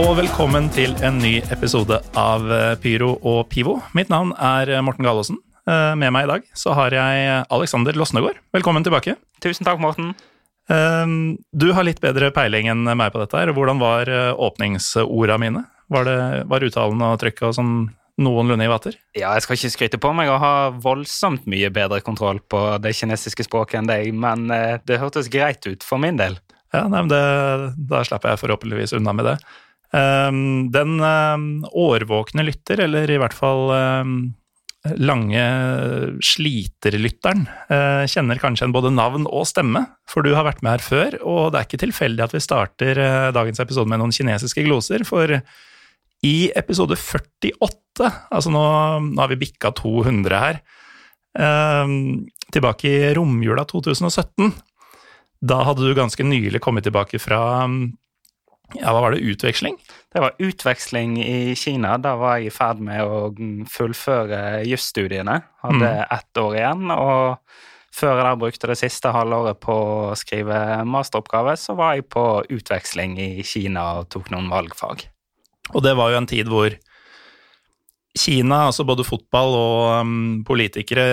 og velkommen til en ny episode av eh, Pyro og Pivo. Mitt navn er eh, Morten Galaasen. Eh, Med meg i dag så har jeg Alexander Losnegård. Velkommen tilbake. Tusen takk, Morten. Du har litt bedre peiling enn meg på dette. her. Hvordan var åpningsorda mine? Var, det, var uttalen og trykket og sånn noenlunde i vater? Ja, jeg skal ikke skryte på meg å ha voldsomt mye bedre kontroll på det kinesiske språket enn deg, men det hørtes greit ut for min del. Ja, nei, men det, Da slipper jeg forhåpentligvis unna med det. Um, den um, årvåkne lytter, eller i hvert fall um, lange sliterlytteren, uh, kjenner kanskje en både navn og stemme, for du har vært med her før, og det er ikke tilfeldig at vi starter uh, dagens episode med noen kinesiske gloser, for i episode 48, altså nå, nå har vi bikka 200 her, tilbake i romjula 2017, da hadde du ganske nylig kommet tilbake fra ja, hva var det? Utveksling? Det var utveksling i Kina. Da var jeg i ferd med å fullføre jusstudiene. Hadde mm. ett år igjen. Og før jeg da brukte det siste halvåret på å skrive masteroppgave, så var jeg på utveksling i Kina og tok noen valgfag. Og det var jo en tid hvor Kina, altså både fotball og um, politikere,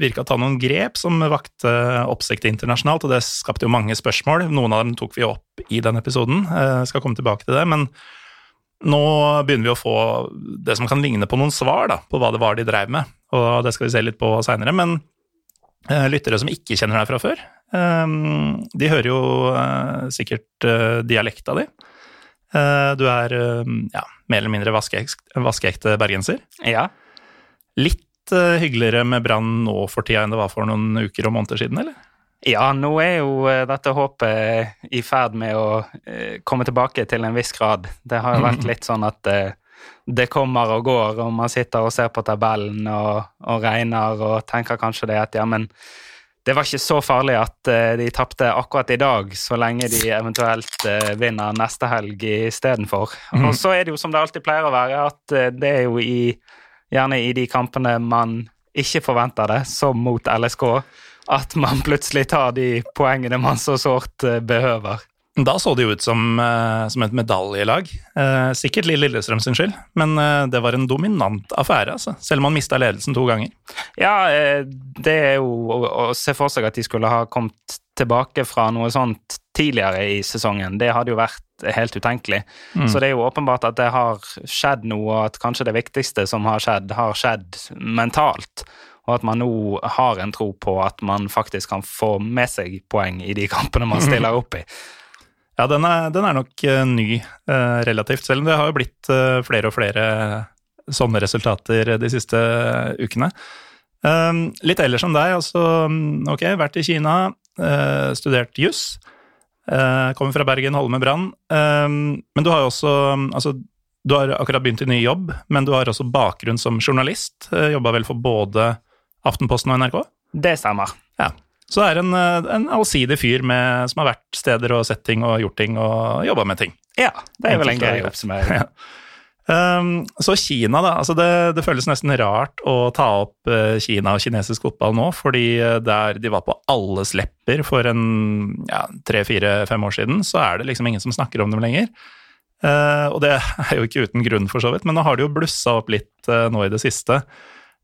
virka ta noen grep som vakte oppsikt internasjonalt, og det skapte jo mange spørsmål. Noen av dem tok vi opp i den episoden, jeg uh, skal komme tilbake til det. Men nå begynner vi å få det som kan ligne på noen svar da, på hva det var de drev med, og det skal vi se litt på seinere. Men uh, lyttere som ikke kjenner deg fra før, um, de hører jo uh, sikkert dialekta di. Du er ja, mer eller mindre vaskeekte, vaske bergenser. Ja. Litt uh, hyggeligere med Brann nå for tida enn det var for noen uker og måneder siden, eller? Ja, nå er jo uh, dette håpet i ferd med å komme tilbake til en viss grad. Det har jo vært litt sånn at det kommer og går, og man sitter og ser på tabellen og, og regner og tenker kanskje det at ja, men det var ikke så farlig at uh, de tapte akkurat i dag, så lenge de eventuelt uh, vinner neste helg istedenfor. Mm. Og så er det jo som det alltid pleier å være, at uh, det er jo i, gjerne i de kampene man ikke forventer det, som mot LSK, at man plutselig tar de poengene man så sårt behøver. Da så det jo ut som, eh, som et medaljelag. Eh, sikkert Lille Lillestrøm sin skyld, men eh, det var en dominant affære, altså. Selv om man mista ledelsen to ganger. Ja, det er jo å, å, se for seg at de skulle ha kommet tilbake fra noe sånt tidligere i sesongen. Det hadde jo vært helt utenkelig. Mm. Så det er jo åpenbart at det har skjedd noe, og at kanskje det viktigste som har skjedd, har skjedd mentalt. Og at man nå har en tro på at man faktisk kan få med seg poeng i de kampene man stiller opp i. Ja, den er, den er nok uh, ny uh, relativt, selv om det har jo blitt uh, flere og flere sånne resultater de siste ukene. Um, litt ellers som deg, altså ok, vært i Kina, studert juss. kommer fra Bergen, holder med Brann. Um, men du har jo også altså, du har akkurat begynt i ny jobb, men du har også bakgrunn som journalist. Jobba vel for både Aftenposten og NRK? Det stemmer. Så det er en, eh, en allsidig fyr med, som har vært steder og sett ting og gjort ting og jobba med ting. Ja, det er vel en grei oppsummering. Um, så Kina, da. altså det, det, føles nesten rart å ta opp uh, Kina og kinesisk fotball nå, fordi uh, der de var på alles lepper for en ja, tre-fire-fem år siden, så er det liksom ingen som snakker om dem lenger. Uh, og det er jo ikke uten grunn, for så vidt, men nå har det jo blussa opp litt nå i det siste.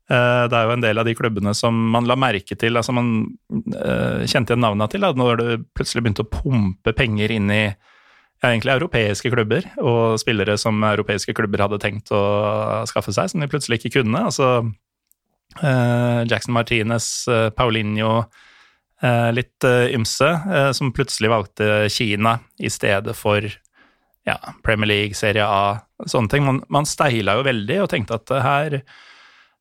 Eh, det er jo en del av de klubbene som man la merke til, altså man uh, kjente igjen navnene til, da, når det plutselig begynte å pumpe penger inn i ja, egentlig europeiske klubber, og spillere som europeiske klubber hadde tenkt å skaffe seg, som de plutselig ikke kunne. Altså uh, Jackson Martinez, Paulinho, litt ymse, som plutselig valgte Kina i stedet for ja, Premier League, Serie A, sånne ting. Man, man steila jo veldig og tenkte at her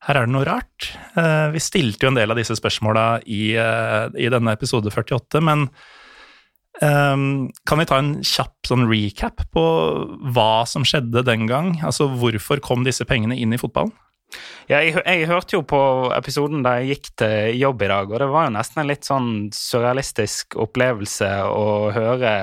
her er det noe rart. Eh, vi stilte jo en del av disse spørsmåla i, eh, i denne episode 48, men um, kan vi ta en kjapp sånn recap på hva som skjedde den gang? Altså hvorfor kom disse pengene inn i fotballen? Ja, jeg, jeg, hørte jo på episoden da jeg gikk til jobb i dag, og det var jo nesten en litt sånn surrealistisk opplevelse å høre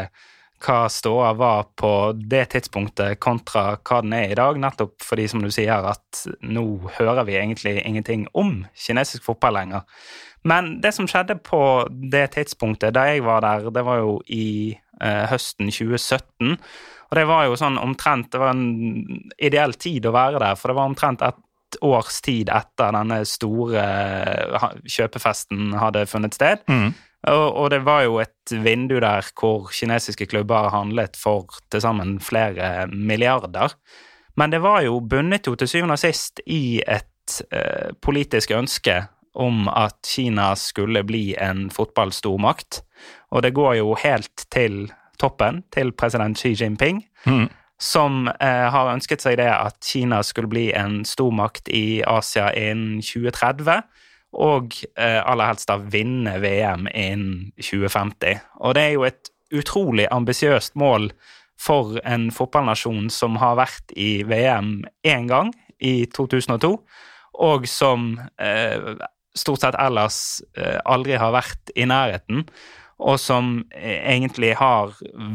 hva ståa var på det tidspunktet kontra hva den er i dag, nettopp fordi, som du sier, at nå hører vi egentlig ingenting om kinesisk fotball lenger. Men det som skjedde på det tidspunktet da jeg var der, det var jo i eh, høsten 2017. Og det var jo sånn omtrent Det var en ideell tid å være der, for det var omtrent et års tid etter denne store eh, kjøpefesten hadde funnet sted. Mm. Og, det var jo et vindu der hvor kinesiske klubber handlet for til sammen flere milliarder. Men det var jo bundet jo til syvende og sist i et eh, politisk ønske om at Kina skulle bli en fotballstormakt. Og det går jo helt til toppen, til president Xi Jinping, Mm. som eh, har ønsket seg det at Kina skulle bli en stormakt i Asia innen 2030. Og eh, aller helst da vinne VM innen 2050. Og det er jo et utrolig ambisiøst mål for en fotballnasjon som har vært i VM én gang, i 2002, og som eh, stort sett ellers eh, aldri har vært i nærheten, og som egentlig har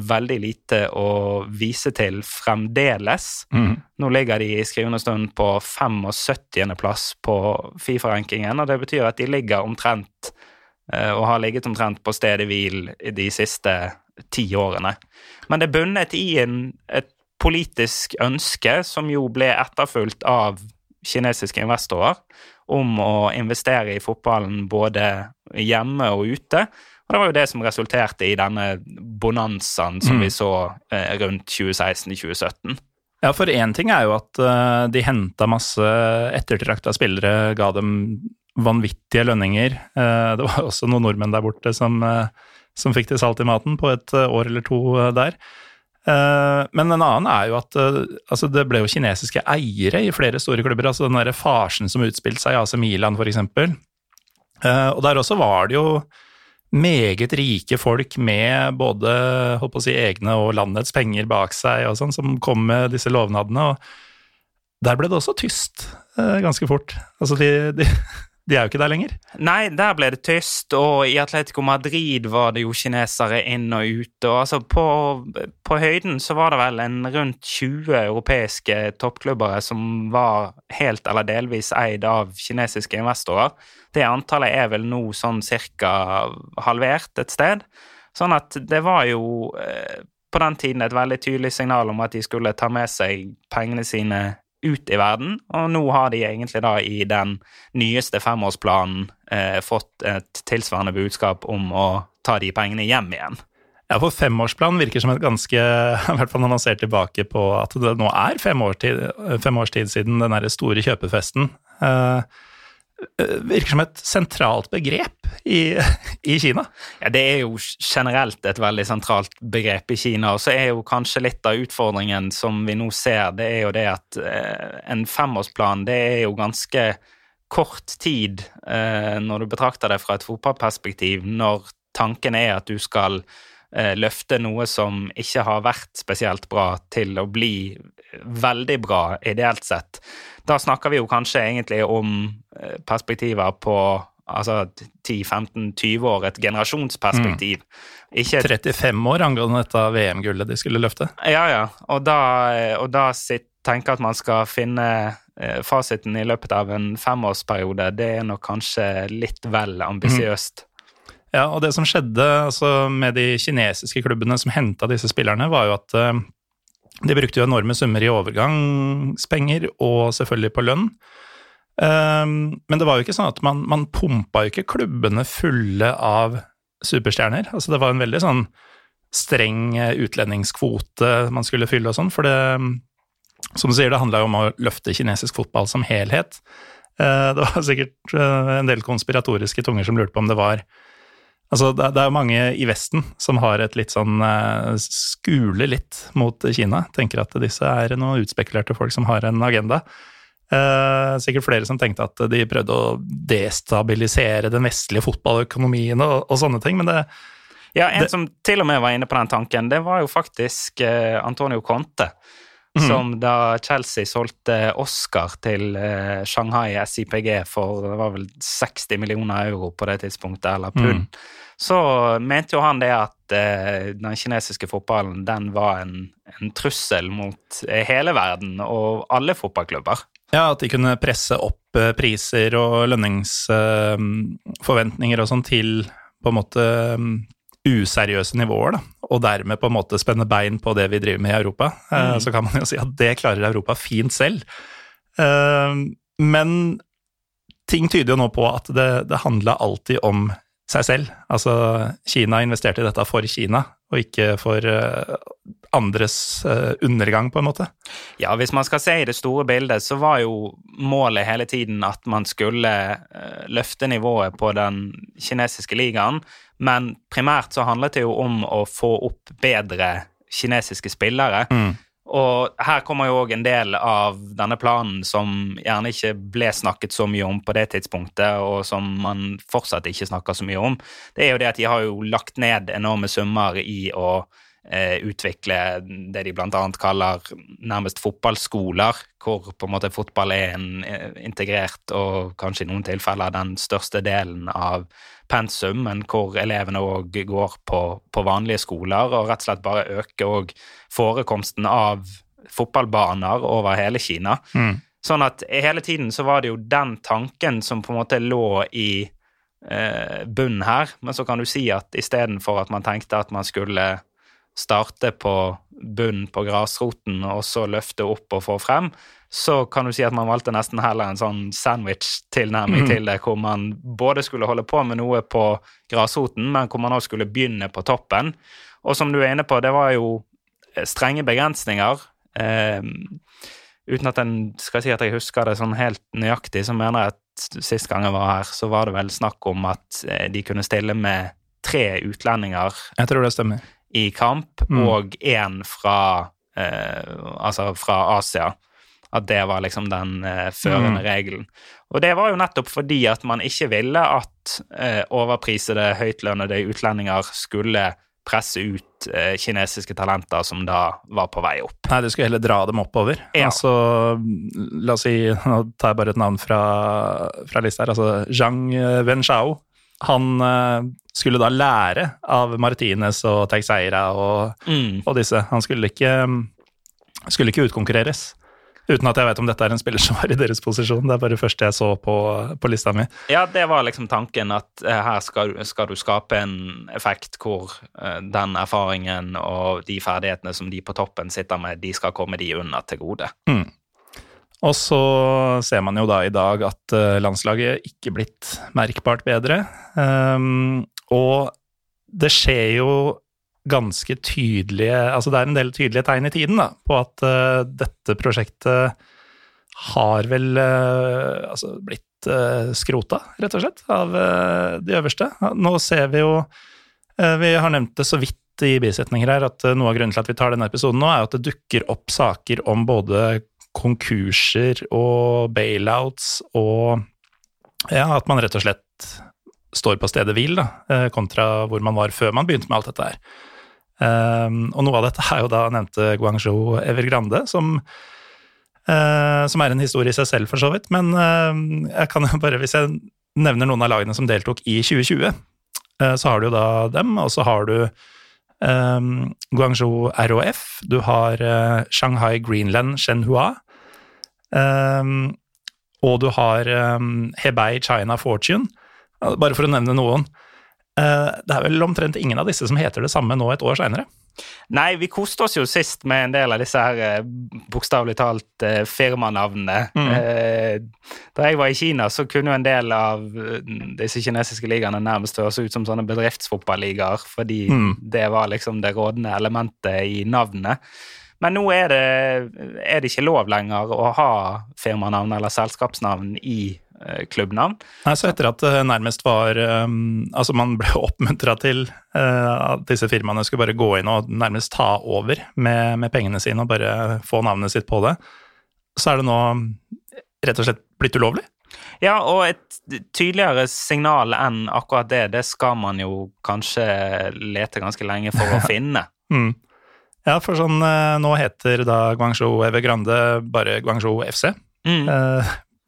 veldig lite å vise til fremdeles. Mm. Nå ligger de i skrivende stund på 75.-plass på Fifa-rankingen, og det betyr at de ligger omtrent eh, og har ligget omtrent på stedet hvil de siste ti årene. Men det er bundet i en, et politisk ønske som jo ble etterfulgt av kinesiske investorer om å investere i fotballen både hjemme og ute. Og det var jo det som resulterte i denne bonanzaen som Mm. vi så eh, rundt 2016-2017. Ja, for én ting er jo at eh, de henta masse ettertrakta spillere, ga dem vanvittige lønninger. Eh, det var også noen nordmenn der borte som, som fikk til salt i maten på et år eller to der. Men en annen er jo at altså det ble jo kinesiske eiere i flere store klubber. altså Den derre farsen som utspilte seg i AC Milan, f.eks. Og der også var det jo meget rike folk med både holdt på å si, egne og landets penger bak seg, og sånn, som kom med disse lovnadene. og Der ble det også tyst eh, ganske fort. Altså, de, de, de er jo ikke der lenger. Nei, der ble det tyst, og i Atletico Madrid var det jo kinesere inn og ute. og altså På, på høyden så var det vel en rundt 20 europeiske toppklubbere som var helt eller delvis eid av kinesiske investorer. Det antallet er vel nå sånn cirka halvert et sted. Sånn at det var jo eh, på den tiden et veldig tydelig signal om at de skulle ta med seg pengene sine ut i verden, og nå har de egentlig da i den nyeste femårsplanen eh, fått et tilsvarende budskap om å ta de pengene hjem igjen. Ja, for femårsplanen virker som et ganske I hvert fall når man ser tilbake på at det nå er fem, år tid, fem års tid siden den derre store kjøpefesten. Eh, virker som et sentralt begrep i, i Kina. Ja, Det er jo generelt et veldig sentralt begrep i Kina. Og så er jo kanskje litt av utfordringen som vi nå ser, det er jo det at eh, en femårsplan det er jo ganske kort tid eh, når du betrakter det fra et fotballperspektiv, når tanken er at du skal eh, løfte noe som ikke har vært spesielt bra, til å bli veldig bra, ideelt sett. Da snakker vi jo kanskje egentlig om perspektiver på altså 10-15-20 år, et generasjonsperspektiv. Ikke et 35 år angående dette VM-gullet de skulle løfte. Ja, ja. Og da, og da sitt, tenke at man skal finne eh, fasiten i løpet av en femårsperiode, det er nok kanskje litt vel ambisiøst. Ja, og det som skjedde altså, med de kinesiske klubbene som henta disse spillerne, var jo at uh, de brukte jo enorme summer i overgangspenger og selvfølgelig på lønn. Um, men det var jo ikke sånn at man, man pumpa jo ikke klubbene fulle av superstjerner. Altså det var en veldig sånn streng eh, utlendingskvote man skulle fylle og sånn, for det Som du sier, det handla jo om å løfte kinesisk fotball som helhet. Eh, det var sikkert eh, en del konspiratoriske tunger som lurte på om det var Altså, det, er jo mange i Vesten som har et litt sånn skule litt mot Kina. Tenker at disse er noen utspekulerte folk som har en agenda. Uh, sikkert flere som tenkte at de prøvde å destabilisere den vestlige fotballøkonomien og, og sånne ting, men det Ja, en Det- som til og med var inne på den tanken, det var jo faktisk eh, Antonio Conte. Mhm. Som da Chelsea solgte Oscar til eh, Shanghai SIPG for det var vel 60 millioner euro på det tidspunktet, eller pund. mm. Så mente jo han det at den kinesiske fotballen den var en, en trussel mot hele verden og alle fotballklubber. Ja, at de kunne presse opp eh, priser og lønningsforventninger og sånn til på en måte mm, useriøse nivåer, da, og dermed på en måte spenne bein på det vi driver med i Europa, eh, Mm. så kan man jo si at det klarer Europa fint selv. Eh, men ting tyder jo nå på at det, det handla alltid om seg selv. Altså, Kina investerte i dette for Kina, og ikke for andres eh, undergang, på en måte. Ja, hvis man skal se i det store bildet, så var jo målet hele tiden at man skulle eh, løfte nivået på den kinesiske ligaen, men primært så handlet det jo om å få opp bedre kinesiske spillere. Og her kommer jo òg en del av denne planen som gjerne ikke ble snakket så mye om på det tidspunktet, og som man fortsatt ikke snakker så mye om. Det er jo det at de har jo lagt ned enorme summer i å utvikle det de annet kaller nærmest fotballskoler, hvor på en måte fotball er en eh, integrert og kanskje i noen tilfeller den største delen av pensum, men hvor elevene òg går på, på vanlige skoler, og rett og slett bare øker forekomsten av fotballbaner over hele Kina. Mm. Sånn at hele tiden så var det jo den tanken som på en måte lå i eh, bunnen her, men så kan du si at istedenfor at man tenkte at man skulle starte på bunnen på grasroten og så løfte opp og få frem, så kan du si at man valgte nesten heller en sånn sandwich-tilnærming mm. til det, hvor man både skulle holde på med noe på grasroten, men hvor man også skulle begynne på toppen. Og som du er inne på, det var jo eh, strenge begrensninger. Eh, uten at en skal si at jeg husker det sånn helt nøyaktig, så mener jeg at sist gang jeg var her, så var det vel snakk om at eh, de kunne stille med tre utlendinger Jeg tror det stemmer. I kamp, Mm. og én fra, eh, altså fra Asia. At det var liksom den eh, førende Mm. regelen. Og det var jo nettopp fordi at man ikke ville at eh, overprisede, høytlønnede utlendinger skulle presse ut eh, kinesiske talenter som da var på vei opp. Nei, du skulle heller dra dem oppover. Ja. Altså, la oss si, nå tar jeg bare et navn fra, fra lista her, altså Zhang Wenshao. Han eh, skulle da lære av Martinez og Teixeira og, Mm. og disse. Han skulle ikke, skulle ikke utkonkurreres. Uten at jeg vet om dette er en spiller som var i deres posisjon. Det er bare det første jeg så på, på lista mi. Ja, det var liksom tanken at eh, her skal, du- skal du skape en effekt hvor eh, den erfaringen og de ferdighetene som de på toppen sitter med, de skal komme de under til gode. Og så ser man jo da i dag at eh, landslaget ikke blitt merkbart bedre. Um, og det skjer jo ganske tydelige Altså det er en del tydelige tegn i tiden da, på at uh, dette prosjektet har vel uh, altså blitt uh, skrota, rett og slett, av de øverste. Nå ser vi jo Vi har nevnt det så vidt i bisetninger her, at noe av grunnen til at vi tar denne episoden nå, er at det dukker opp saker om både konkurser og bailouts og ja, at man rett og slett står på stedet hvil, da, eh, kontra hvor man var før man begynte med alt dette her. Um, og noe av dette er jo da nevnte Guangzhou Evergrande, som, eh, som er en historie i seg selv, for så vidt. Men eh, jeg kan jo bare, hvis jeg nevner noen av lagene som deltok i 2020, eh, så har du jo da dem, og så har du um, Guangzhou ROF, du har Shanghai Greenland Shenhua, um, og du har Hebei China Fortune, bare for å nevne noen. Eh, det er vel omtrent ingen av disse som heter det samme nå et år seinere. Nei, vi koste oss jo sist med en del av disse her eh, bokstavelig talt eh, firmanavnene. Mm. Da jeg var i Kina, så kunne jo en del av disse kinesiske ligaene nærmest høres ut som sånne bedriftsfotballigaer, fordi Mm. det var liksom det rådende elementet i navnet. Men nå er det, er det ikke lov lenger å ha firmanavn eller selskapsnavn i klubbnavn. Nei, så etter at det nærmest var um, Altså, man ble oppmuntra til uh, at disse firmaene skulle bare gå inn og nærmest ta over med, med pengene sine og bare få navnet sitt på det, så er det nå rett og slett blitt ulovlig. Ja, og et tydeligere signal enn akkurat det, det skal man jo kanskje lete ganske lenge for å finne. Mm. Ja, for sånn Nå heter da Guangzhou Evergrande bare Guangzhou FC. Mm.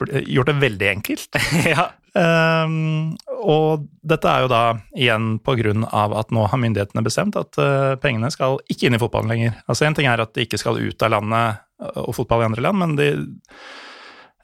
Uh, gjort det veldig enkelt. ja. Um, og dette er jo da igjen på grunn av at nå har myndighetene bestemt at uh, pengene skal ikke inn i fotballen lenger. Altså En ting er at de ikke skal ut av landet uh, og fotball i andre land, men de,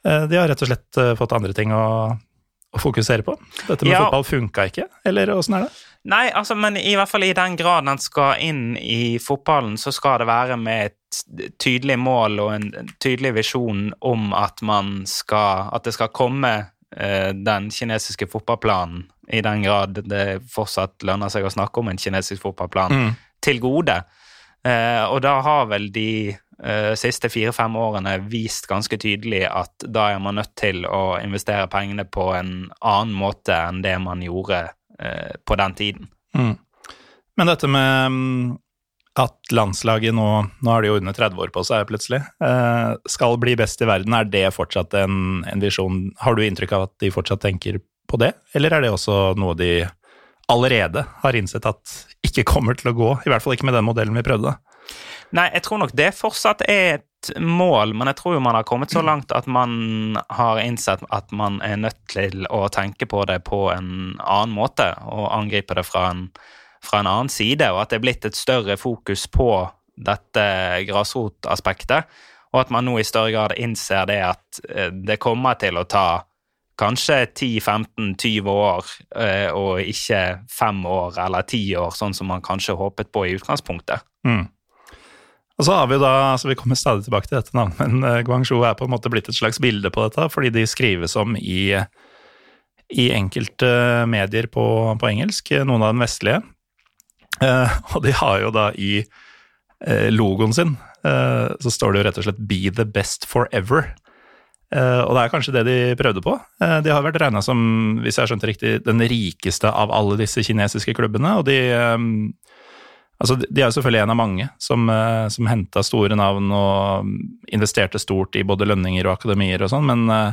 uh, de har rett og slett uh, fått andre ting å, å fokusere på. Dette med Ja. fotball funka ikke, eller åssen er det? Nei, altså, men i hvert fall i den grad den skal inn i fotballen, så skal det være med et tydelig mål og en tydelig visjon om at man skal At det skal komme eh, den kinesiske fotballplanen, i den grad det fortsatt lønner seg å snakke om en kinesisk fotballplan, Mm. til gode. Eh, og da har vel de eh, siste fire-fem årene vist ganske tydelig at da er man nødt til å investere pengene på en annen måte enn det man gjorde på den tiden. Mm. Men dette med mm, at landslaget nå, nå har de jo under 30 år på seg plutselig, eh, skal bli best i verden, er det fortsatt en, en visjon? Har du inntrykk av at de fortsatt tenker på det, eller er det også noe de allerede har innsett at ikke kommer til å gå, i hvert fall ikke med den modellen vi prøvde? Nei, jeg tror nok det fortsatt er et mål, men jeg tror jo man har kommet så langt at man har innsett at man er nødt til å tenke på det på en annen måte, og angripe det fra en, fra en annen side, og at det er blitt et større fokus på dette grasrotaspektet, og at man nå i større grad innser det at eh, det kommer til å ta kanskje 10-15-20 år, eh, og ikke fem år eller ti år, sånn som man kanskje håpet på i utgangspunktet. Mm. Og så har Vi jo da, altså vi kommer stadig tilbake til dette navnet, men eh, Guangzhou er på en måte blitt et slags bilde på dette, fordi de skrives om i, i enkelte medier på, på engelsk, noen av den vestlige. Eh, og de har jo da i eh, logoen sin eh, så står det jo rett og slett 'Be the best forever'. Eh, og det er kanskje det de prøvde på. Eh, de har vært regna som, hvis jeg har skjønt det riktig, den rikeste av alle disse kinesiske klubbene, og de eh, Altså, de er jo selvfølgelig en av mange som, eh, som henta store navn og investerte stort i både lønninger og akademier og sånn, men eh,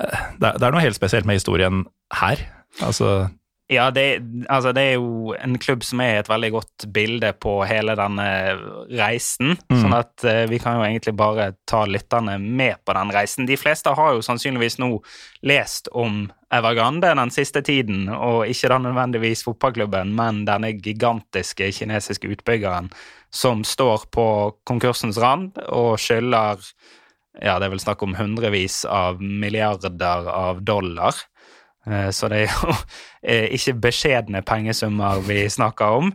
er- det er noe helt spesielt med historien her. Altså, Ja, det, altså det er jo en klubb som er et veldig godt bilde på hele denne reisen. Mm. Sånn at eh, vi kan jo egentlig bare ta lytterne med på den reisen. De fleste har jo sannsynligvis nå lest om Evergrande den siste tiden, og ikke da nødvendigvis fotballklubben, men denne gigantiske kinesiske utbyggeren som står på konkursens rand og skylder ja, det er vel snakk om hundrevis av milliarder av dollar. Eh, Så det er jo eh, ikke beskjedne pengesummer vi snakker om.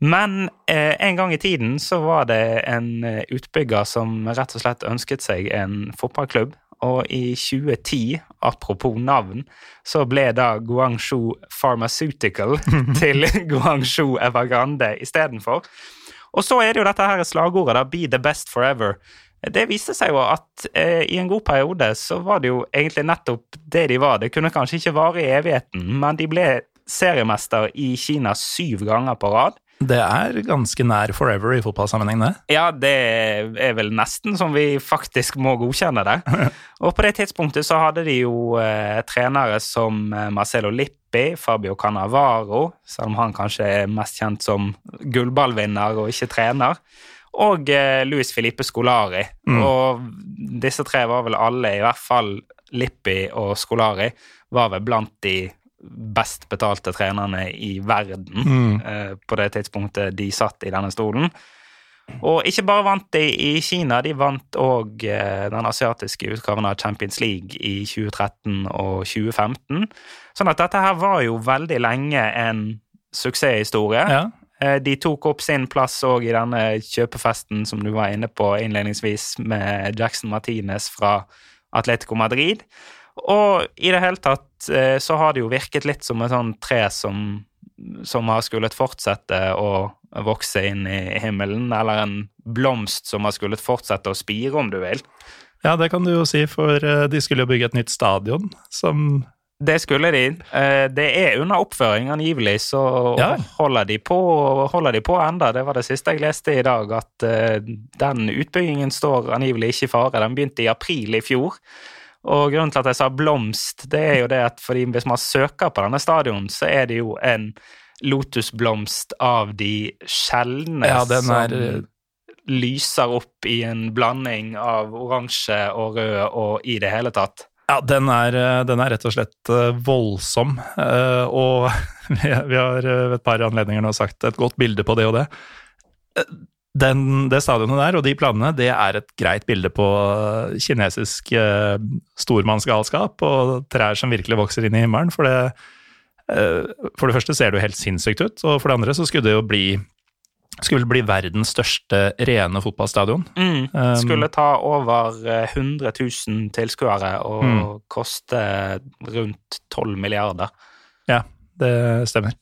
Men eh, en gang i tiden så var det en utbygger som rett og slett ønsket seg en fotballklubb. Og i 2010, apropos navn, så ble da Guangzhou Pharmaceutical til Guangzhou Evergrande istedenfor. Og så er det jo dette her slagordet, da, 'Be the best forever'. Det viste seg jo at eh, i en god periode så var det jo egentlig nettopp det de var. Det kunne kanskje ikke vare i evigheten, men de ble seriemester i Kina syv ganger på rad. det er ganske nær forever i fotballsammenheng, det. Ja, det er vel nesten som vi faktisk må godkjenne det. Og på det tidspunktet så hadde de jo eh, trenere som eh, Marcelo Lippi, Fabio Cannavaro, selv om han kanskje er mest kjent som gullballvinner og ikke trener, og eh, Luis Filippe Scolari. Mm. Og disse tre var vel alle, i hvert fall Lippi og Scolari, var vel blant de best betalte trenerne i verden Mm. eh, på det tidspunktet de satt i denne stolen. Og ikke bare vant de i Kina, de vant òg den asiatiske utgaven av Champions League i 2013 og 2015. Sånn at dette her var jo veldig lenge en suksesshistorie. Ja. Eh, De tok opp sin plass òg i denne kjøpefesten som du var inne på innledningsvis, med Jackson Martinez fra Atletico Madrid. Og i det hele tatt eh, så har det jo virket litt som et sånn tre som, som har skullet fortsette å vokse inn i himmelen, eller en blomst som har skullet fortsette å spire, om du vil. ja, det kan du jo si, for eh, de skulle jo bygge et nytt stadion som Det skulle de. Eh, Det er under oppføring, angivelig, så Ja. holder, de på, holder de på enda. Det var det siste jeg leste i dag, at eh, den utbyggingen står angivelig ikke i fare. Den begynte i april i fjor. Og grunnen til at jeg sa blomst, det er jo det at fordi hvis man søker på denne stadion, så er det jo en lotusblomst av de sjeldne Ja, er eh, som lyser opp i en blanding av oransje og rød og i det hele tatt. Ja, den er, eh, den er rett og slett eh, voldsom, eh, og vi har ved et par anledninger nå sagt et godt bilde på det og det. Den, det stadionet der og de planene, det er et greit bilde på kinesisk stormannsgalskap og trær som virkelig vokser inn i himmelen, for det For det første ser det jo helt sinnssykt ut, og for det andre så skulle det jo bli skulle bli verdens største rene fotballstadion. Mm. Um, Skulle ta over eh, 100 000 tilskuere og Mm. koste rundt 12 milliarder. Ja, det stemmer.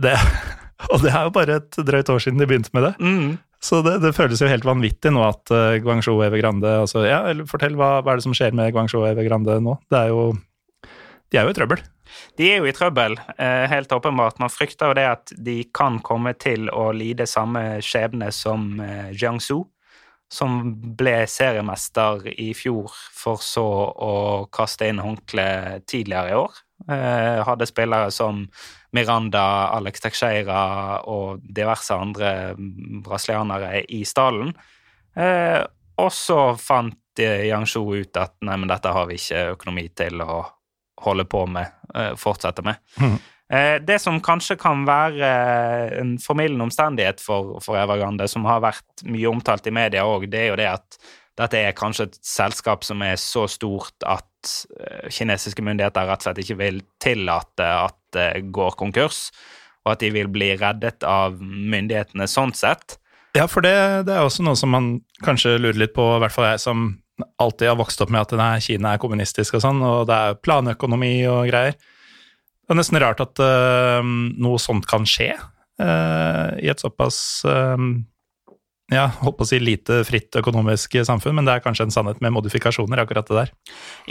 Det, og det er jo bare et drøyt år siden de begynte med det. Mm. Så det, det føles jo helt vanvittig nå at uh, Guangzhou Evergrande altså, ja, eller Fortell, hva, hva er det som skjer med Guangzhou Evergrande nå? Det er jo De er jo i trøbbel. De er jo i trøbbel, eh, helt åpenbart. Man frykter jo det at de kan komme til å lide samme skjebne som eh, Jiangsu, som ble seriemester i fjor, for så å kaste inn håndkleet tidligere i år. Eh, hadde spillere som Miranda, Alex Teixeira og diverse andre brasilianere i stallen. Og så fant Jiangsu ut at nei, men dette har vi ikke økonomi til å holde på med, fortsetter fortsette med. Mm. Eh, Det som kanskje kan være eh, en formildende omstendighet for, for Evergrande, som har vært mye omtalt i media òg, det er jo det at dette er kanskje et selskap som er så stort at eh, kinesiske myndigheter rett og slett ikke vil tillate at det går konkurs, og at de vil bli reddet av myndighetene sånn sett. Ja, for det, det er også noe som man kanskje lurer litt på, i hvert fall jeg som alltid har vokst opp med at nei, Kina er kommunistisk og sånn, og det er planøkonomi og greier. Det er nesten rart at uh, noe sånt kan skje uh, i et såpass uh, ja, holdt på å si lite fritt økonomisk samfunn, men det er kanskje en sannhet med modifikasjoner, akkurat det der.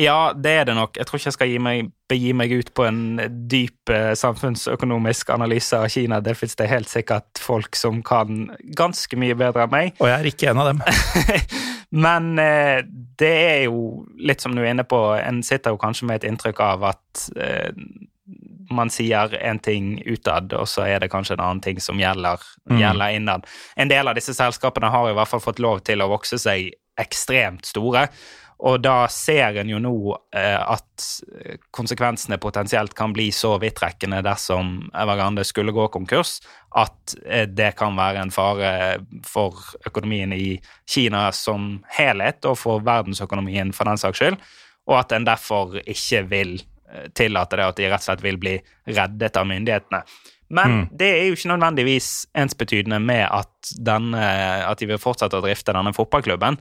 Ja, det er det nok. Jeg tror ikke jeg skal meg, begi meg ut på en dyp samfunnsøkonomisk analyse av Kina. Det fins det helt sikkert folk som kan ganske mye bedre enn meg. Og jeg er ikke en av dem. Men eh, det er jo litt som du er inne på, en sitter jo kanskje med et inntrykk av at eh, man sier en ting utad, og så er det kanskje en annen ting som gjelder, Mm. gjelder innad. En del av disse selskapene har i hvert fall fått lov til å vokse seg ekstremt store. Og da ser en jo nå eh, at konsekvensene potensielt kan bli så vidtrekkende dersom Evergrande skulle gå konkurs, at eh, det kan være en fare for økonomien i Kina som helhet, og for verdensøkonomien for den saks skyld, og at en derfor ikke vil eh, tillate det, at de rett og slett vil bli reddet av myndighetene. Men Mm. det er jo ikke nødvendigvis ensbetydende med at, denne, at de vil fortsette å drifte denne fotballklubben.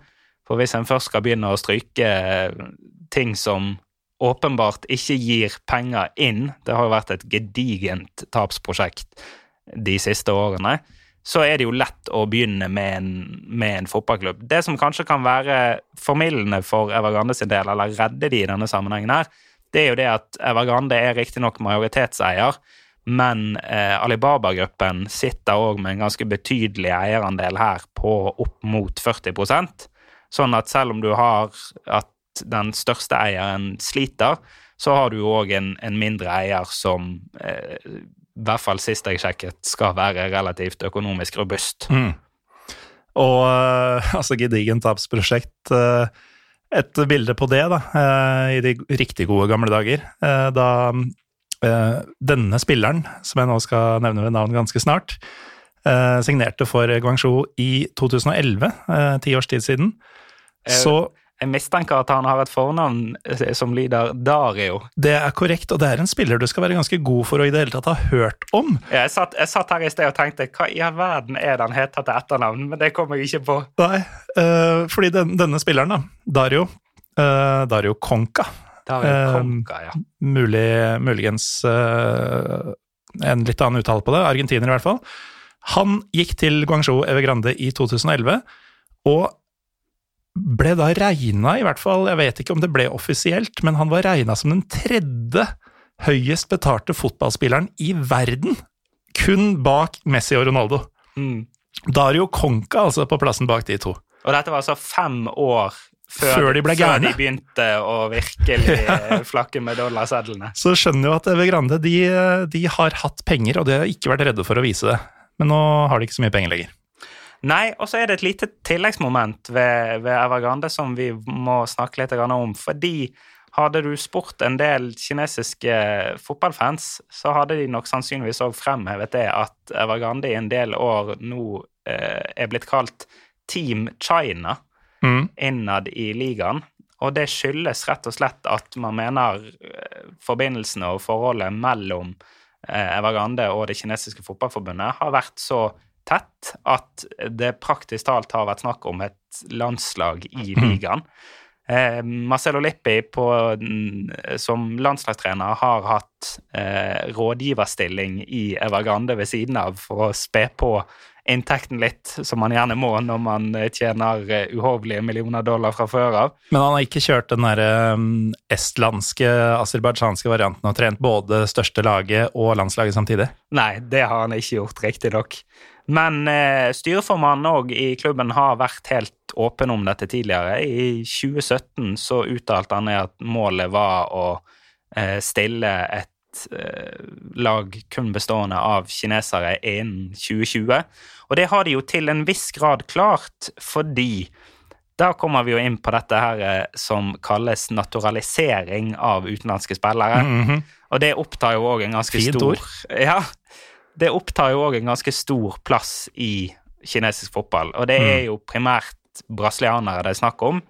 For hvis en først skal begynne å stryke ting som åpenbart ikke gir penger inn, det har jo vært et gedigent tapsprosjekt de siste årene, så er det jo lett å begynne med en, med en fotballklubb. Det som kanskje kan være formildende for Evergrande sin del, eller redde de i denne sammenhengen her, det er jo det at Evergrande er riktignok majoritetseier, men eh, Alibaba-gruppen sitter òg med en ganske betydelig eierandel her på opp mot 40 Sånn at selv om du har at den største eieren sliter, så har du jo òg en, en mindre eier som eh, i hvert fall sist jeg sjekket, skal være relativt økonomisk robust. Mm. Og øh, altså gedigent tapsprosjekt. øh, et bilde på det, da, øh, i de riktig gode gamle dager. da denne spilleren, som jeg nå skal nevne ved navn ganske snart, signerte for Guangzhou i 2011, øh, ti års tid siden, Eh, så Jeg mistenker at han har et fornavn eh, som lyder Dario. det er korrekt, og det er en spiller du skal være ganske god for å i det hele tatt ha hørt om. Jeg satt, jeg satt her i sted og tenkte hva i all verden er det han heter til etternavn, men det kom jeg ikke på. Nei, øh, fordi den, denne spilleren, da, Dario, øh, Dario Conca, Dario Conca, ja. mulig, muligens en litt annen uttale på det, argentiner i hvert fall. Han gikk til Guangzhou Evergrande i 2011, og ble da regna, i hvert fall, jeg vet ikke om det ble offisielt, men han var regna som den tredje høyest betalte fotballspilleren i verden, kun bak Messi og Ronaldo. Mm. Dario Conca altså på plassen bak de to. Og dette var altså fem år før, Før de ble gærne. Før de begynte å virkelig ja. flakke med dollarsedlene. Så skjønner jo at Evergrande de, de har hatt penger, og de har ikke vært redde for å vise det. Men nå har de ikke så mye penger lenger. Nei, og så er det et lite tilleggsmoment ved, ved Evergrande som vi må snakke litt om. Fordi hadde du spurt en del kinesiske fotballfans, så hadde de nok sannsynligvis òg fremhevet det at Evergrande i en del år nå eh, er blitt kalt Team China Mm. innad i ligaen. og det skyldes rett og slett at man mener eh, forbindelsene og forholdet mellom eh, Evergrande og det kinesiske fotballforbundet har vært så tett at det praktisk talt har vært snakk om et landslag i Mhm. ligaen. Eh, Marcelo Lippi på, mm, som landslagstrener har hatt eh, rådgiverstilling i Evergrande ved siden av for å spe på inntekten litt, som man gjerne må når man eh, tjener eh, uhorvelige millioner dollar fra før av. Men han har ikke kjørt den der um, estlandske, aserbajdsjanske varianten og trent både største laget og landslaget samtidig? Nei, det har han ikke gjort, riktignok. Men eh, styreformannen òg i klubben har vært helt åpen om dette tidligere. I 2017 så uttalte han at målet var å eh, stille et eh, lag kun bestående av kinesere innen 2020. Og det har de jo til en viss grad klart, fordi da kommer vi jo inn på dette her eh, som kalles naturalisering av utenlandske spillere. Mhm. Og det opptar jo òg en ganske Fint stor ord. Ja. Det opptar jo òg en ganske stor plass i kinesisk fotball. Og det er Mm. jo primært brasilianere det er snakk om.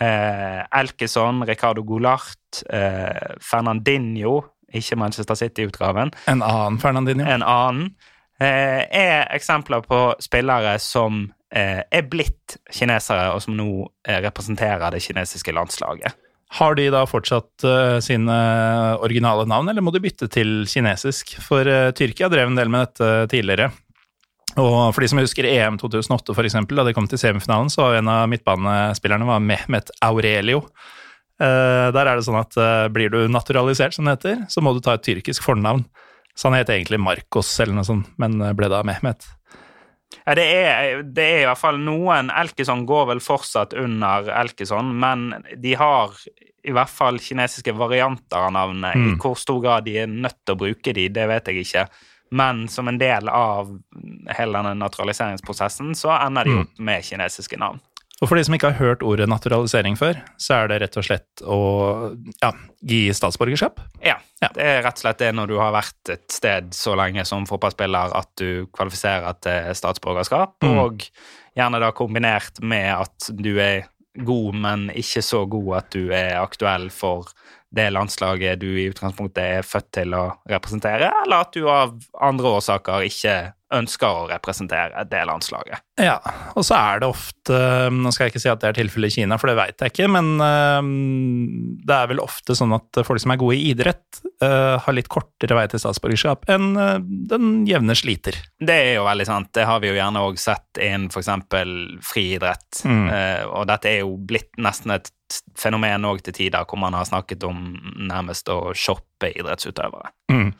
Eh, Elkeson, Ricardo Goulart, eh, Fernandinho, ikke Manchester City-utgaven, En annen Fernandinho. en annen, eh, er eksempler på spillere som eh, er blitt kinesere, og som nå eh, representerer det kinesiske landslaget. Har de da fortsatt uh, sine originale navn, eller må de bytte til kinesisk? For uh, Tyrkia drev en del med dette tidligere. Og for de som husker EM 2008, for eksempel, da de kom til semifinalen, så var en av midtbanespillerne var Mehmet Aurelio. Uh, der er det sånn at uh, blir du naturalisert, som det heter, så må du ta et tyrkisk fornavn. Så han het egentlig Marcos eller noe sånt, men ble da Mehmet. Ja, det er, det er i hvert fall noen Elkeson går vel fortsatt under Elkeson, men de har i hvert fall kinesiske varianter av navnet. I Mm. hvor stor grad de er nødt til å bruke de, det vet jeg ikke. Men som en del av hele denne naturaliseringsprosessen, så ender de Mm. opp med kinesiske navn. Og for de som ikke har hørt ordet naturalisering før, så er det rett og slett å ja, gi statsborgerskap. Ja, Ja. det er rett og slett det når du har vært et sted så lenge som fotballspiller at du kvalifiserer til statsborgerskap, Mm. og gjerne da kombinert med at du er god, men ikke så god at du er aktuell for det landslaget du i utgangspunktet er født til å representere, eller at du av andre årsaker ikke ønsker å representere det landslaget. Ja, og så er det ofte Nå skal jeg ikke si at det er tilfellet i Kina, for det veit jeg ikke, men eh, det er vel ofte sånn at folk som er gode i idrett, eh, har litt kortere vei til statsborgerskap enn eh, den jevne sliter. Det er jo veldig sant. Det har vi jo gjerne òg sett innen f.eks. friidrett. Mm. Og dette er jo blitt nesten et fenomen òg til tider, hvor man har snakket om nærmest å shoppe idrettsutøvere. Mm.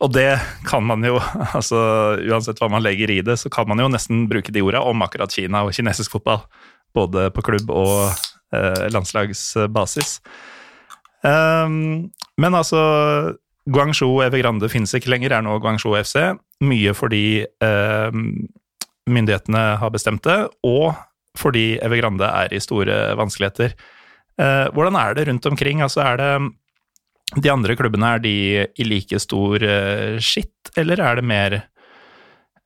Og det kan man jo, altså uansett hva man legger i det, så kan man jo nesten bruke de orda om akkurat Kina og kinesisk fotball. Både på klubb- og eh, landslagsbasis. Um, men altså Guangzhou Evergrande finnes ikke lenger, er nå Guangzhou FC. Mye fordi eh, myndighetene har bestemt det, og fordi Evergrande er i store vanskeligheter. Eh, hvordan er det rundt omkring? Altså er det de andre klubbene, er de i like stor uh, skitt, eller er det mer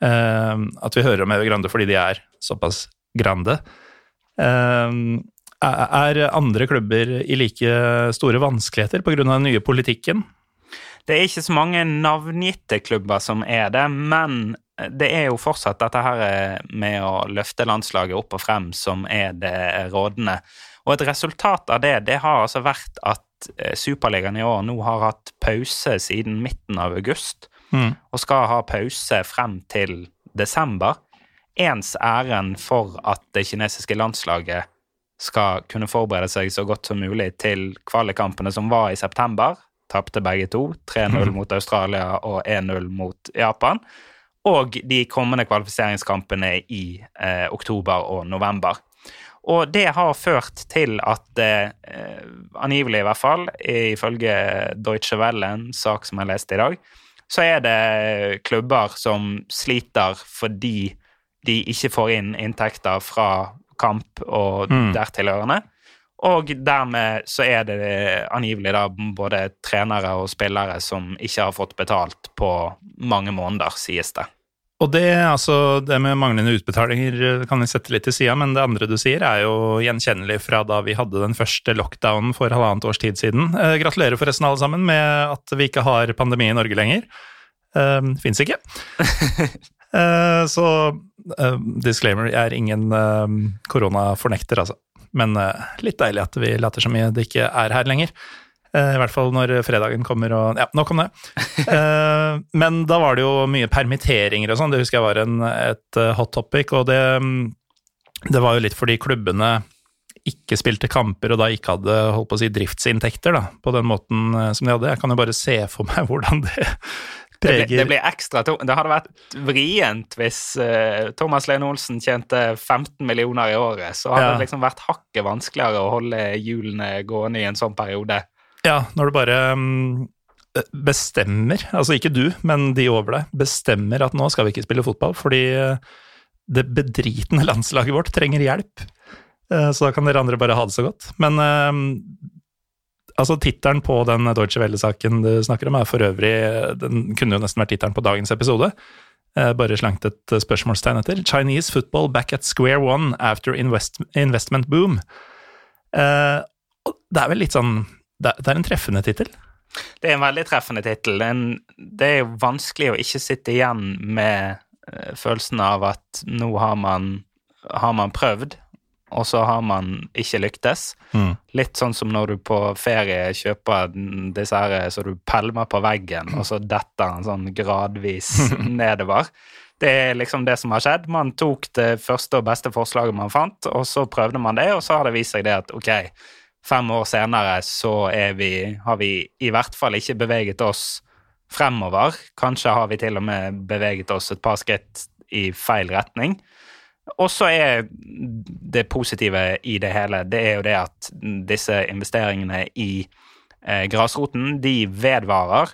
uh, at vi hører om Evergrande fordi de er såpass grande? Uh, er andre klubber i like store vanskeligheter pga. den nye politikken? Det er ikke så mange navngitte klubber som er det, men det er jo fortsatt dette her med å løfte landslaget opp og frem som er det rådende. Og et resultat av det, det har altså vært at eh, Superligaen i år nå har hatt pause siden midten av august, Mm. og skal ha pause frem til desember. Ens æren for at det kinesiske landslaget skal kunne forberede seg så godt som mulig til kvalikkampene som var i september. Tapte begge to. 3-0 mot Australia og 1-0 mot Japan. Og de kommende kvalifiseringskampene i eh, oktober og november. Og det har ført til at eh, angivelig i hvert fall, ifølge Deutsche Welle, en sak som jeg leste i dag, så er det klubber som sliter fordi de ikke får inn inntekter fra kamp og Mm. dertilhørende. Og dermed så er det angivelig da både trenere og spillere som ikke har fått betalt på mange måneder, sies det. Og det, altså, det med manglende utbetalinger kan vi sette litt til sida, men det andre du sier er jo gjenkjennelig fra da vi hadde den første lockdownen for halvannet års tid siden. Eh, gratulerer forresten alle sammen med at vi ikke har pandemi i Norge lenger. Eh, Fins ikke. eh, så eh, disclaimer, jeg er ingen eh, koronafornekter, altså. Men eh, litt deilig at vi later som det ikke er her lenger. Eh, I hvert fall når fredagen kommer og Ja, nok om det. Eh, Men da var det jo mye permitteringer og sånn, det husker jeg var en, et eh, hot topic. Og det, mm, det var jo litt fordi klubbene ikke spilte kamper og da ikke hadde holdt på å si, driftsinntekter da, på den måten som de hadde. Jeg kan jo bare se for meg hvordan det Det, det blir ekstra Det hadde vært vrient hvis Thomas Lene Olsen tjente 15 millioner i året. Så hadde Ja. det liksom vært hakket vanskeligere å holde hjulene gående i en sånn periode. Ja, når du bare mm, bestemmer, altså ikke du, men de over deg, bestemmer at nå skal vi ikke spille fotball fordi eh, det bedritne landslaget vårt trenger hjelp. Eh, Så da kan dere andre bare ha det så godt. Men eh, altså tittelen på den Deutsche Welle-saken du snakker om, er for øvrig Den kunne jo nesten vært tittelen på dagens episode. Bare slangt et spørsmålstegn etter. 'Chinese football back at square one after invest investment boom'. Det er vel litt sånn Det er en treffende tittel. Det er en veldig treffende tittel. Det er jo vanskelig å ikke sitte igjen med eh, følelsen av at nå har man, har man prøvd, og så har man ikke lyktes. Litt sånn som når du på ferie kjøper dessert, disse her så du pælmer på veggen, og så detter den sånn gradvis nedover. Det er liksom det som har skjedd. Man tok det første og beste forslaget man fant, og så prøvde man det, og så har det vist seg det at ok, fem år senere så vi, har vi i hvert fall ikke beveget oss fremover. Kanskje har vi til og med beveget oss et par skritt i feil retning. Og så er det positive i det hele, det er jo det at disse investeringene i eh, grasroten, de vedvarer.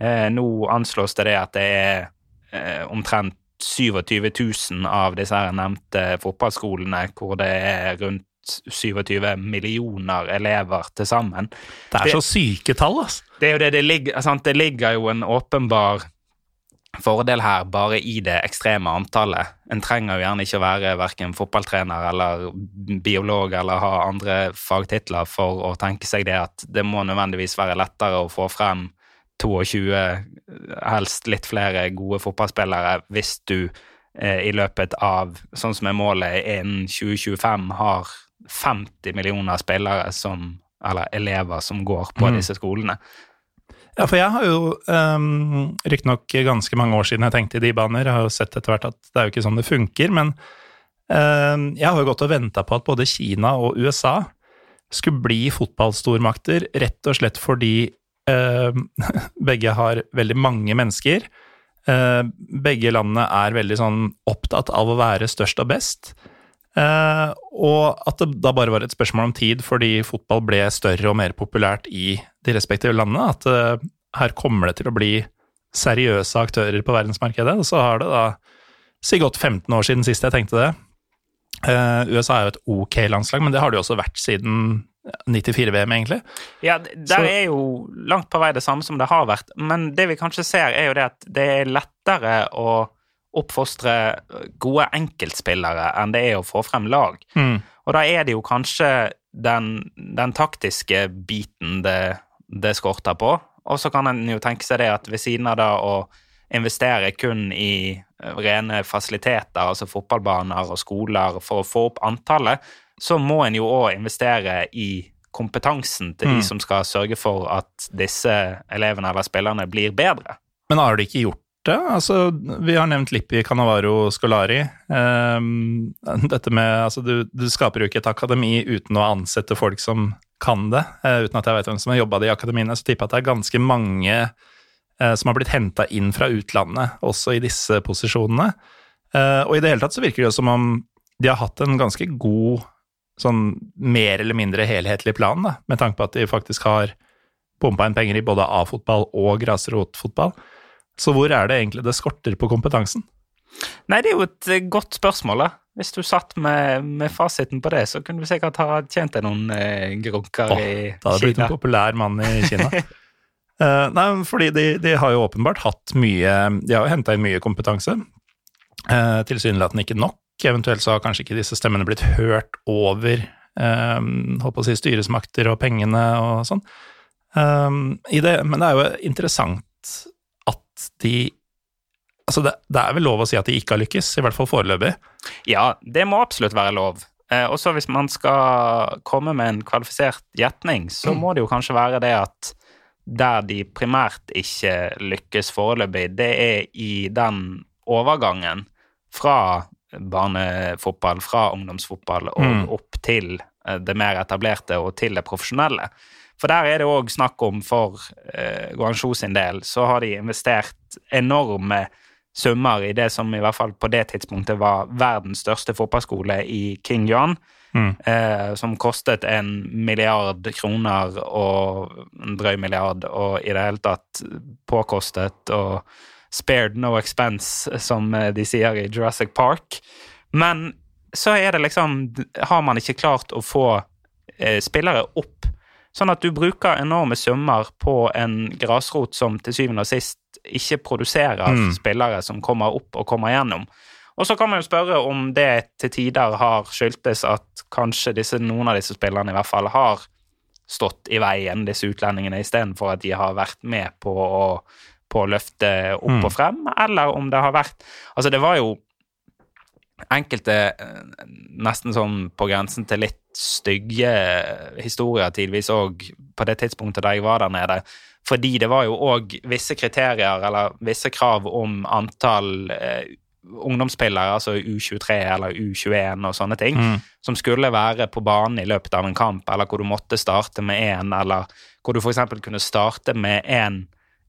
Eh, nå anslås det at det er eh, omtrent 27 000 av disse her nevnte fotballskolene hvor det er rundt 27 millioner elever til sammen. Det er Det- så syke tall, altså. Det er jo det det ligger sant? Det ligger jo en åpenbar fordel her bare i det ekstreme antallet. En trenger jo gjerne ikke å være verken fotballtrener eller biolog eller ha andre fagtitler for å tenke seg det at det må nødvendigvis være lettere å få frem 22, helst litt flere gode fotballspillere hvis du eh, i løpet av, sånn som er målet, innen 2025 har 50 millioner spillere som, eller elever som går på Mm. disse skolene. Ja, for jeg har jo um, riktignok ganske mange år siden jeg tenkte i de baner, jeg har jo sett etter hvert at det er jo ikke sånn det funker, men um, jeg har jo gått og venta på at både Kina og USA skulle bli fotballstormakter, rett og slett fordi uh, begge har veldig mange mennesker. Uh, begge landene er veldig sånn opptatt av å være størst og best. Eh, og at det da bare var et spørsmål om tid fordi fotball ble større og mer populært i de respektive landene. At uh, her kommer det til å bli seriøse aktører på verdensmarkedet. Og så har det da si godt 15 år siden sist jeg tenkte det. Uh, USA er jo et ok landslag, men det har det jo også vært siden 94-VM, egentlig. Ja, det der Så- er jo langt på vei det samme som det har vært, men det vi kanskje ser, er jo det at det er lettere å oppfostre gode enkeltspillere enn det er å få frem lag. Mm. Og da er det jo kanskje den, den taktiske biten det, det skorter på. Og så kan en jo tenke seg det at ved siden av da å investere kun i eh, rene fasiliteter, altså fotballbaner og skoler, for å få opp antallet, så må en jo òg investere i kompetansen til Mm. de som skal sørge for at disse elevene eller spillerne blir bedre. Men har de ikke gjort? Altså, vi har nevnt Lippi, Canavaro, Scolari. Ehm, dette med Altså, du, du skaper jo ikke et akademi uten å ansette folk som kan det. Eh, uten at jeg vet hvem som har jobba i akademiene, så tipper jeg at det er ganske mange eh, som har blitt henta inn fra utlandet, også i disse posisjonene. Eh, og i det hele tatt så virker det jo som om de har hatt en ganske god sånn mer eller mindre helhetlig plan, da, med tanke på at de faktisk har pumpa inn penger i både A-fotball og grasrotfotball. Så hvor er det egentlig det skorter på kompetansen? Nei, det er jo et eh, godt spørsmål, da. Hvis du satt med, med fasiten på det, så kunne du sikkert ha tjent deg noen eh, grunker Åh, i Da hadde du blitt en populær mann i Kina. uh, nei, fordi de, de har jo åpenbart hatt mye De har jo henta inn mye kompetanse. Uh, tilsynelatende ikke nok. Eventuelt så har kanskje ikke disse stemmene blitt hørt over holdt på å si styresmakter og pengene og sånn. Um, men det er jo interessant at de Altså, det, det, er vel lov å si at de ikke har lykkes, i hvert fall foreløpig? Ja, det må absolutt være lov. Eh, også hvis man skal komme med en kvalifisert gjetning, så må det jo kanskje være det at der de primært ikke lykkes foreløpig, det er i den overgangen fra barnefotball, fra ungdomsfotball og mm. opp til eh, det mer etablerte og til det profesjonelle. For der er det òg snakk om, for eh, Guangzhou sin del, så har de investert enorme summer i det som i hvert fall på det tidspunktet var verdens største fotballskole i King John. Mm. Eh, som kostet en milliard kroner og en drøy milliard, og i det hele tatt påkostet og spared no expense, som de sier i Jurassic Park. Men så er det liksom Har man ikke klart å få eh, spillere opp Sånn at du bruker enorme summer på en grasrot som til syvende og sist ikke produserer mm. spillere som kommer opp og kommer gjennom. Og så kan man jo spørre om det til tider har skyldtes at kanskje disse, noen av disse spillerne i hvert fall har stått i veien, disse utlendingene, istedenfor at de har vært med på å, på å løfte opp mm. og frem, eller om det har vært Altså, det var jo enkelte eh, nesten sånn på grensen til litt stygge historier tidvis òg på det tidspunktet da jeg var der nede. Fordi det var jo òg visse kriterier eller visse krav om antall eh, ungdomsspillere, altså U23 eller U21 og sånne ting, mm. som skulle være på banen i løpet av en kamp, eller hvor du måtte starte med én, eller hvor du f.eks. kunne starte med én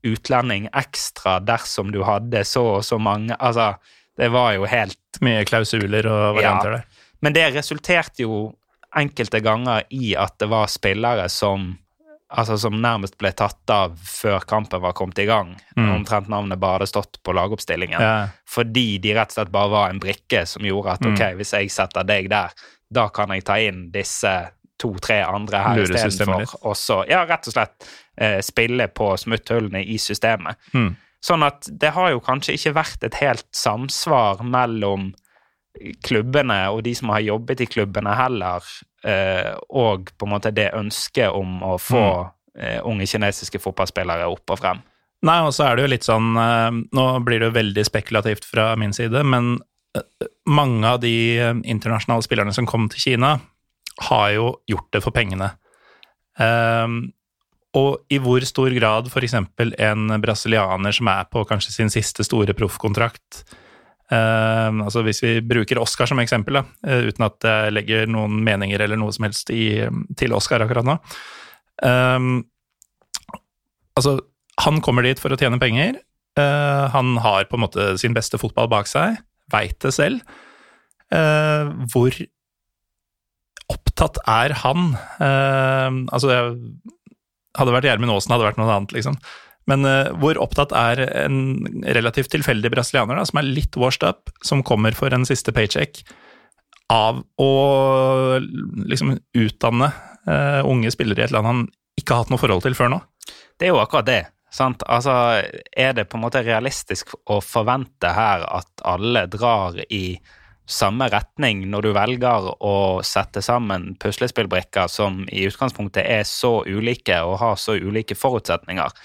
utlending ekstra dersom du hadde så og så mange Altså, det var jo helt Mye klausuler og varianter ja, der. Men det resulterte jo enkelte ganger i at det var spillere som altså som nærmest ble tatt av før kampen var kommet i gang. Mm. Omtrent navnet bare hadde stått på lagoppstillingen. Ja. Fordi de rett og slett bare var en brikke som gjorde at mm. ok, hvis jeg setter deg der, da kan jeg ta inn disse to-tre andre her istedenfor. Og så ja, rett og slett eh, spille på smutthullene i systemet. Mm. Sånn at det har jo kanskje ikke vært et helt samsvar mellom klubbene og de som har jobbet i klubbene heller, eh, og på en måte det ønsket om å få mm. Eh, unge kinesiske fotballspillere opp og frem. Nei, og så er det jo litt sånn eh, Nå blir det jo veldig spekulativt fra min side, men mange av de internasjonale spillerne som kom til Kina, har jo gjort det for pengene. Og i hvor stor grad f.eks. en brasilianer som er på kanskje sin siste store proffkontrakt eh, altså Hvis vi bruker Oscar som eksempel, da, uh, uten at jeg legger noen meninger eller noe som helst i, til Oscar akkurat nå eh, Altså, han kommer dit for å tjene penger. Eh, han har på en måte sin beste fotball bak seg, veit det selv. hvor opptatt er han? altså, hadde vært Gjermund Aasen, hadde vært noe annet, liksom. Men uh, hvor opptatt er en relativt tilfeldig brasilianer, da, som er litt washed up, som kommer for en siste paycheck, av å liksom utdanne uh, unge spillere i et land han ikke har hatt noe forhold til før nå? Det er jo akkurat det. Sant? Altså, er det på en måte realistisk å forvente her at alle drar i samme retning når du velger å sette sammen puslespillbrikker som i utgangspunktet er så ulike og har så ulike forutsetninger,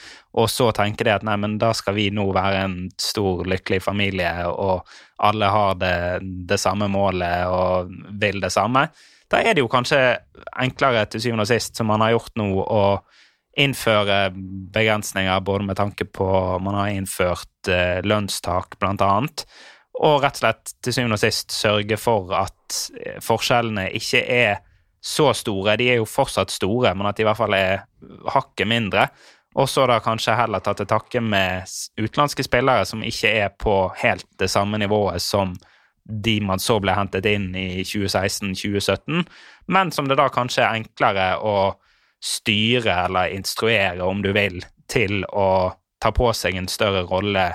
og så tenker de at nei, men da skal vi nå være en stor, lykkelig familie, og alle har det, det samme målet og vil det samme. Da er det jo kanskje enklere til syvende og sist, som man har gjort nå, å innføre begrensninger både med tanke på Man har innført eh, lønnstak, blant annet og rett og slett til syvende og sist sørge for at eh, forskjellene ikke er så store. De er jo fortsatt store, men at de i hvert fall er hakket mindre. Og så da kanskje heller ta til takke med utenlandske spillere som ikke er på helt det samme nivået som de man så ble hentet inn i 2016-2017, men som det da kanskje er enklere å styre eller instruere, om du vil, til å ta på seg en større rolle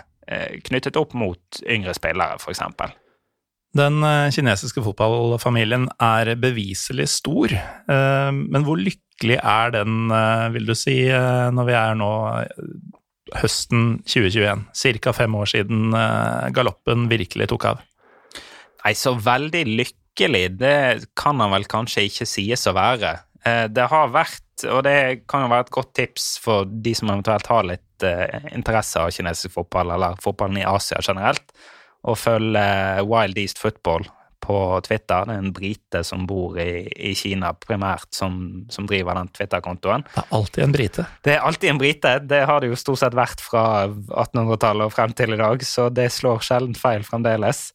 knyttet opp mot yngre spillere, f.eks. Den eh, kinesiske fotballfamilien er beviselig stor, eh, men hvor lykkelig er den, vil du si, når vi er nå høsten 2021. Ca. fem år siden eh, galoppen virkelig tok av. Nei, så veldig lykkelig, det kan han vel kanskje ikke sies å være. Eh, det har vært, og det kan jo være et godt tips for de som eventuelt har litt eh, interesse av kinesisk fotball, eller fotballen i Asia generelt, og følge Wild East Football på Twitter. Det er en brite som bor i, i Kina primært, som, som driver den Twitter-kontoen. Det er alltid en brite. Det er alltid en brite. Det har det jo stort sett vært fra 1800-tallet og frem til i dag, så det slår sjelden feil fremdeles.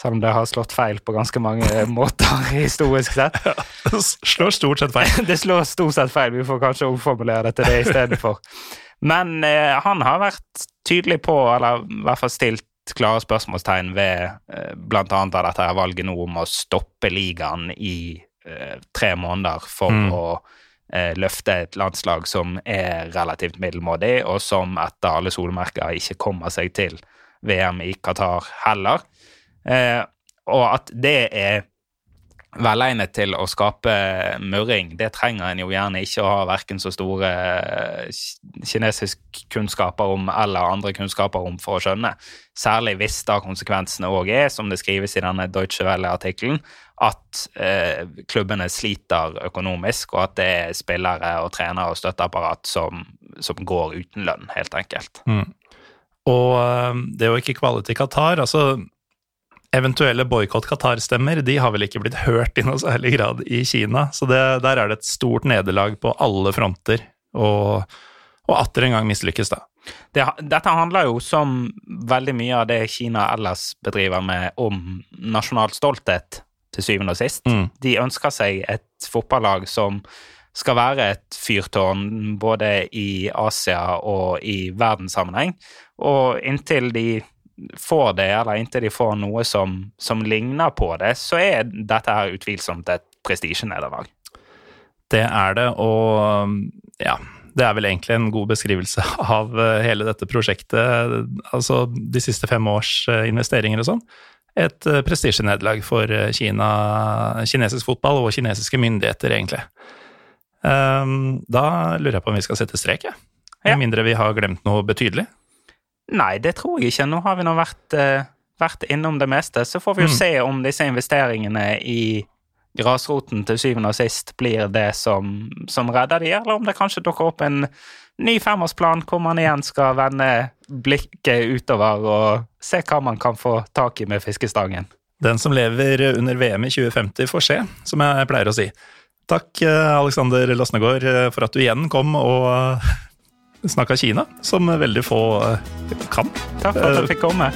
Selv om det har slått feil på ganske mange måter historisk sett. Ja, det slår stort sett feil. det slår stort sett feil. Vi får kanskje omformulere det til det i stedet for. Men eh, han har vært tydelig på, eller i hvert fall stilt klare spørsmålstegn ved eh, bl.a. dette her valget nå om å stoppe ligaen i eh, tre måneder for mm. å eh, løfte et landslag som er relativt middelmådig, og som etter alle solmerker ikke kommer seg til VM i Qatar heller. Eh, og at det er velegnet til å skape murring. Det trenger en jo gjerne ikke å ha verken så store eh, kinesiske kunnskaper om eller andre kunnskaper om for å skjønne. Særlig hvis da konsekvensene òg er, som det skrives i denne Deutsche Welle-artikkelen, at eh, klubbene sliter økonomisk, og at det er spillere og trenere og støtteapparat som, som går uten lønn, helt enkelt. Mm. Og det det å ikke kvalle til Qatar, altså eventuelle boikott Qatar-stemmer de har vel ikke blitt hørt i noe særlig grad i Kina. Så det, der er det et stort nederlag på alle fronter, og, og atter en gang mislykkes, da. Det, dette handler jo, som veldig mye av det Kina ellers bedriver med, om nasjonal stolthet, til syvende og sist. Mm. De ønsker seg et fotballag som skal være et fyrtårn både i Asia og i verdenssammenheng. Og inntil de får det, eller inntil de får noe som, som ligner på det, så er dette her utvilsomt et prestisjenederlag. Det er det, og ja Det er vel egentlig en god beskrivelse av eh, hele dette prosjektet. Altså de siste fem års eh, investeringer og sånn. Et eh, prestisjenederlag for Kina, kinesisk fotball og kinesiske myndigheter, egentlig. Ehm, da lurer jeg på om vi skal sette strek, jeg. Med mindre vi har glemt noe betydelig. Nei, det tror jeg ikke. Nå har vi nå vært, uh, vært innom det meste. Så får vi jo mm. se om disse investeringene i grasroten til syvende og sist blir det som, som redder de, eller om det kanskje dukker opp en ny femårsplan hvor man igjen skal vende blikket utover og se hva man kan få tak i med fiskestangen. Den som lever under VM i 2050 får se, som jeg pleier å si. Takk, eh, Alexander Losnegård, eh, for at du igjen kom og snakka Kina, som veldig få eh, kan. Takk for at jeg fikk komme.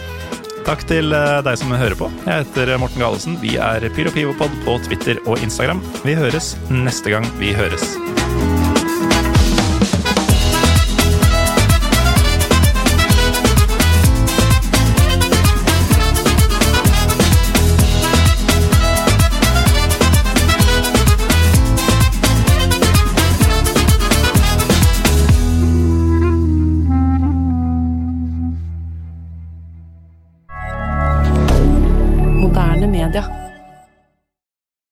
Takk til eh, deg som hører på. Jeg heter Morten Galesen. Vi er PyroPivopod på Twitter og Instagram. Vi høres neste gang vi høres.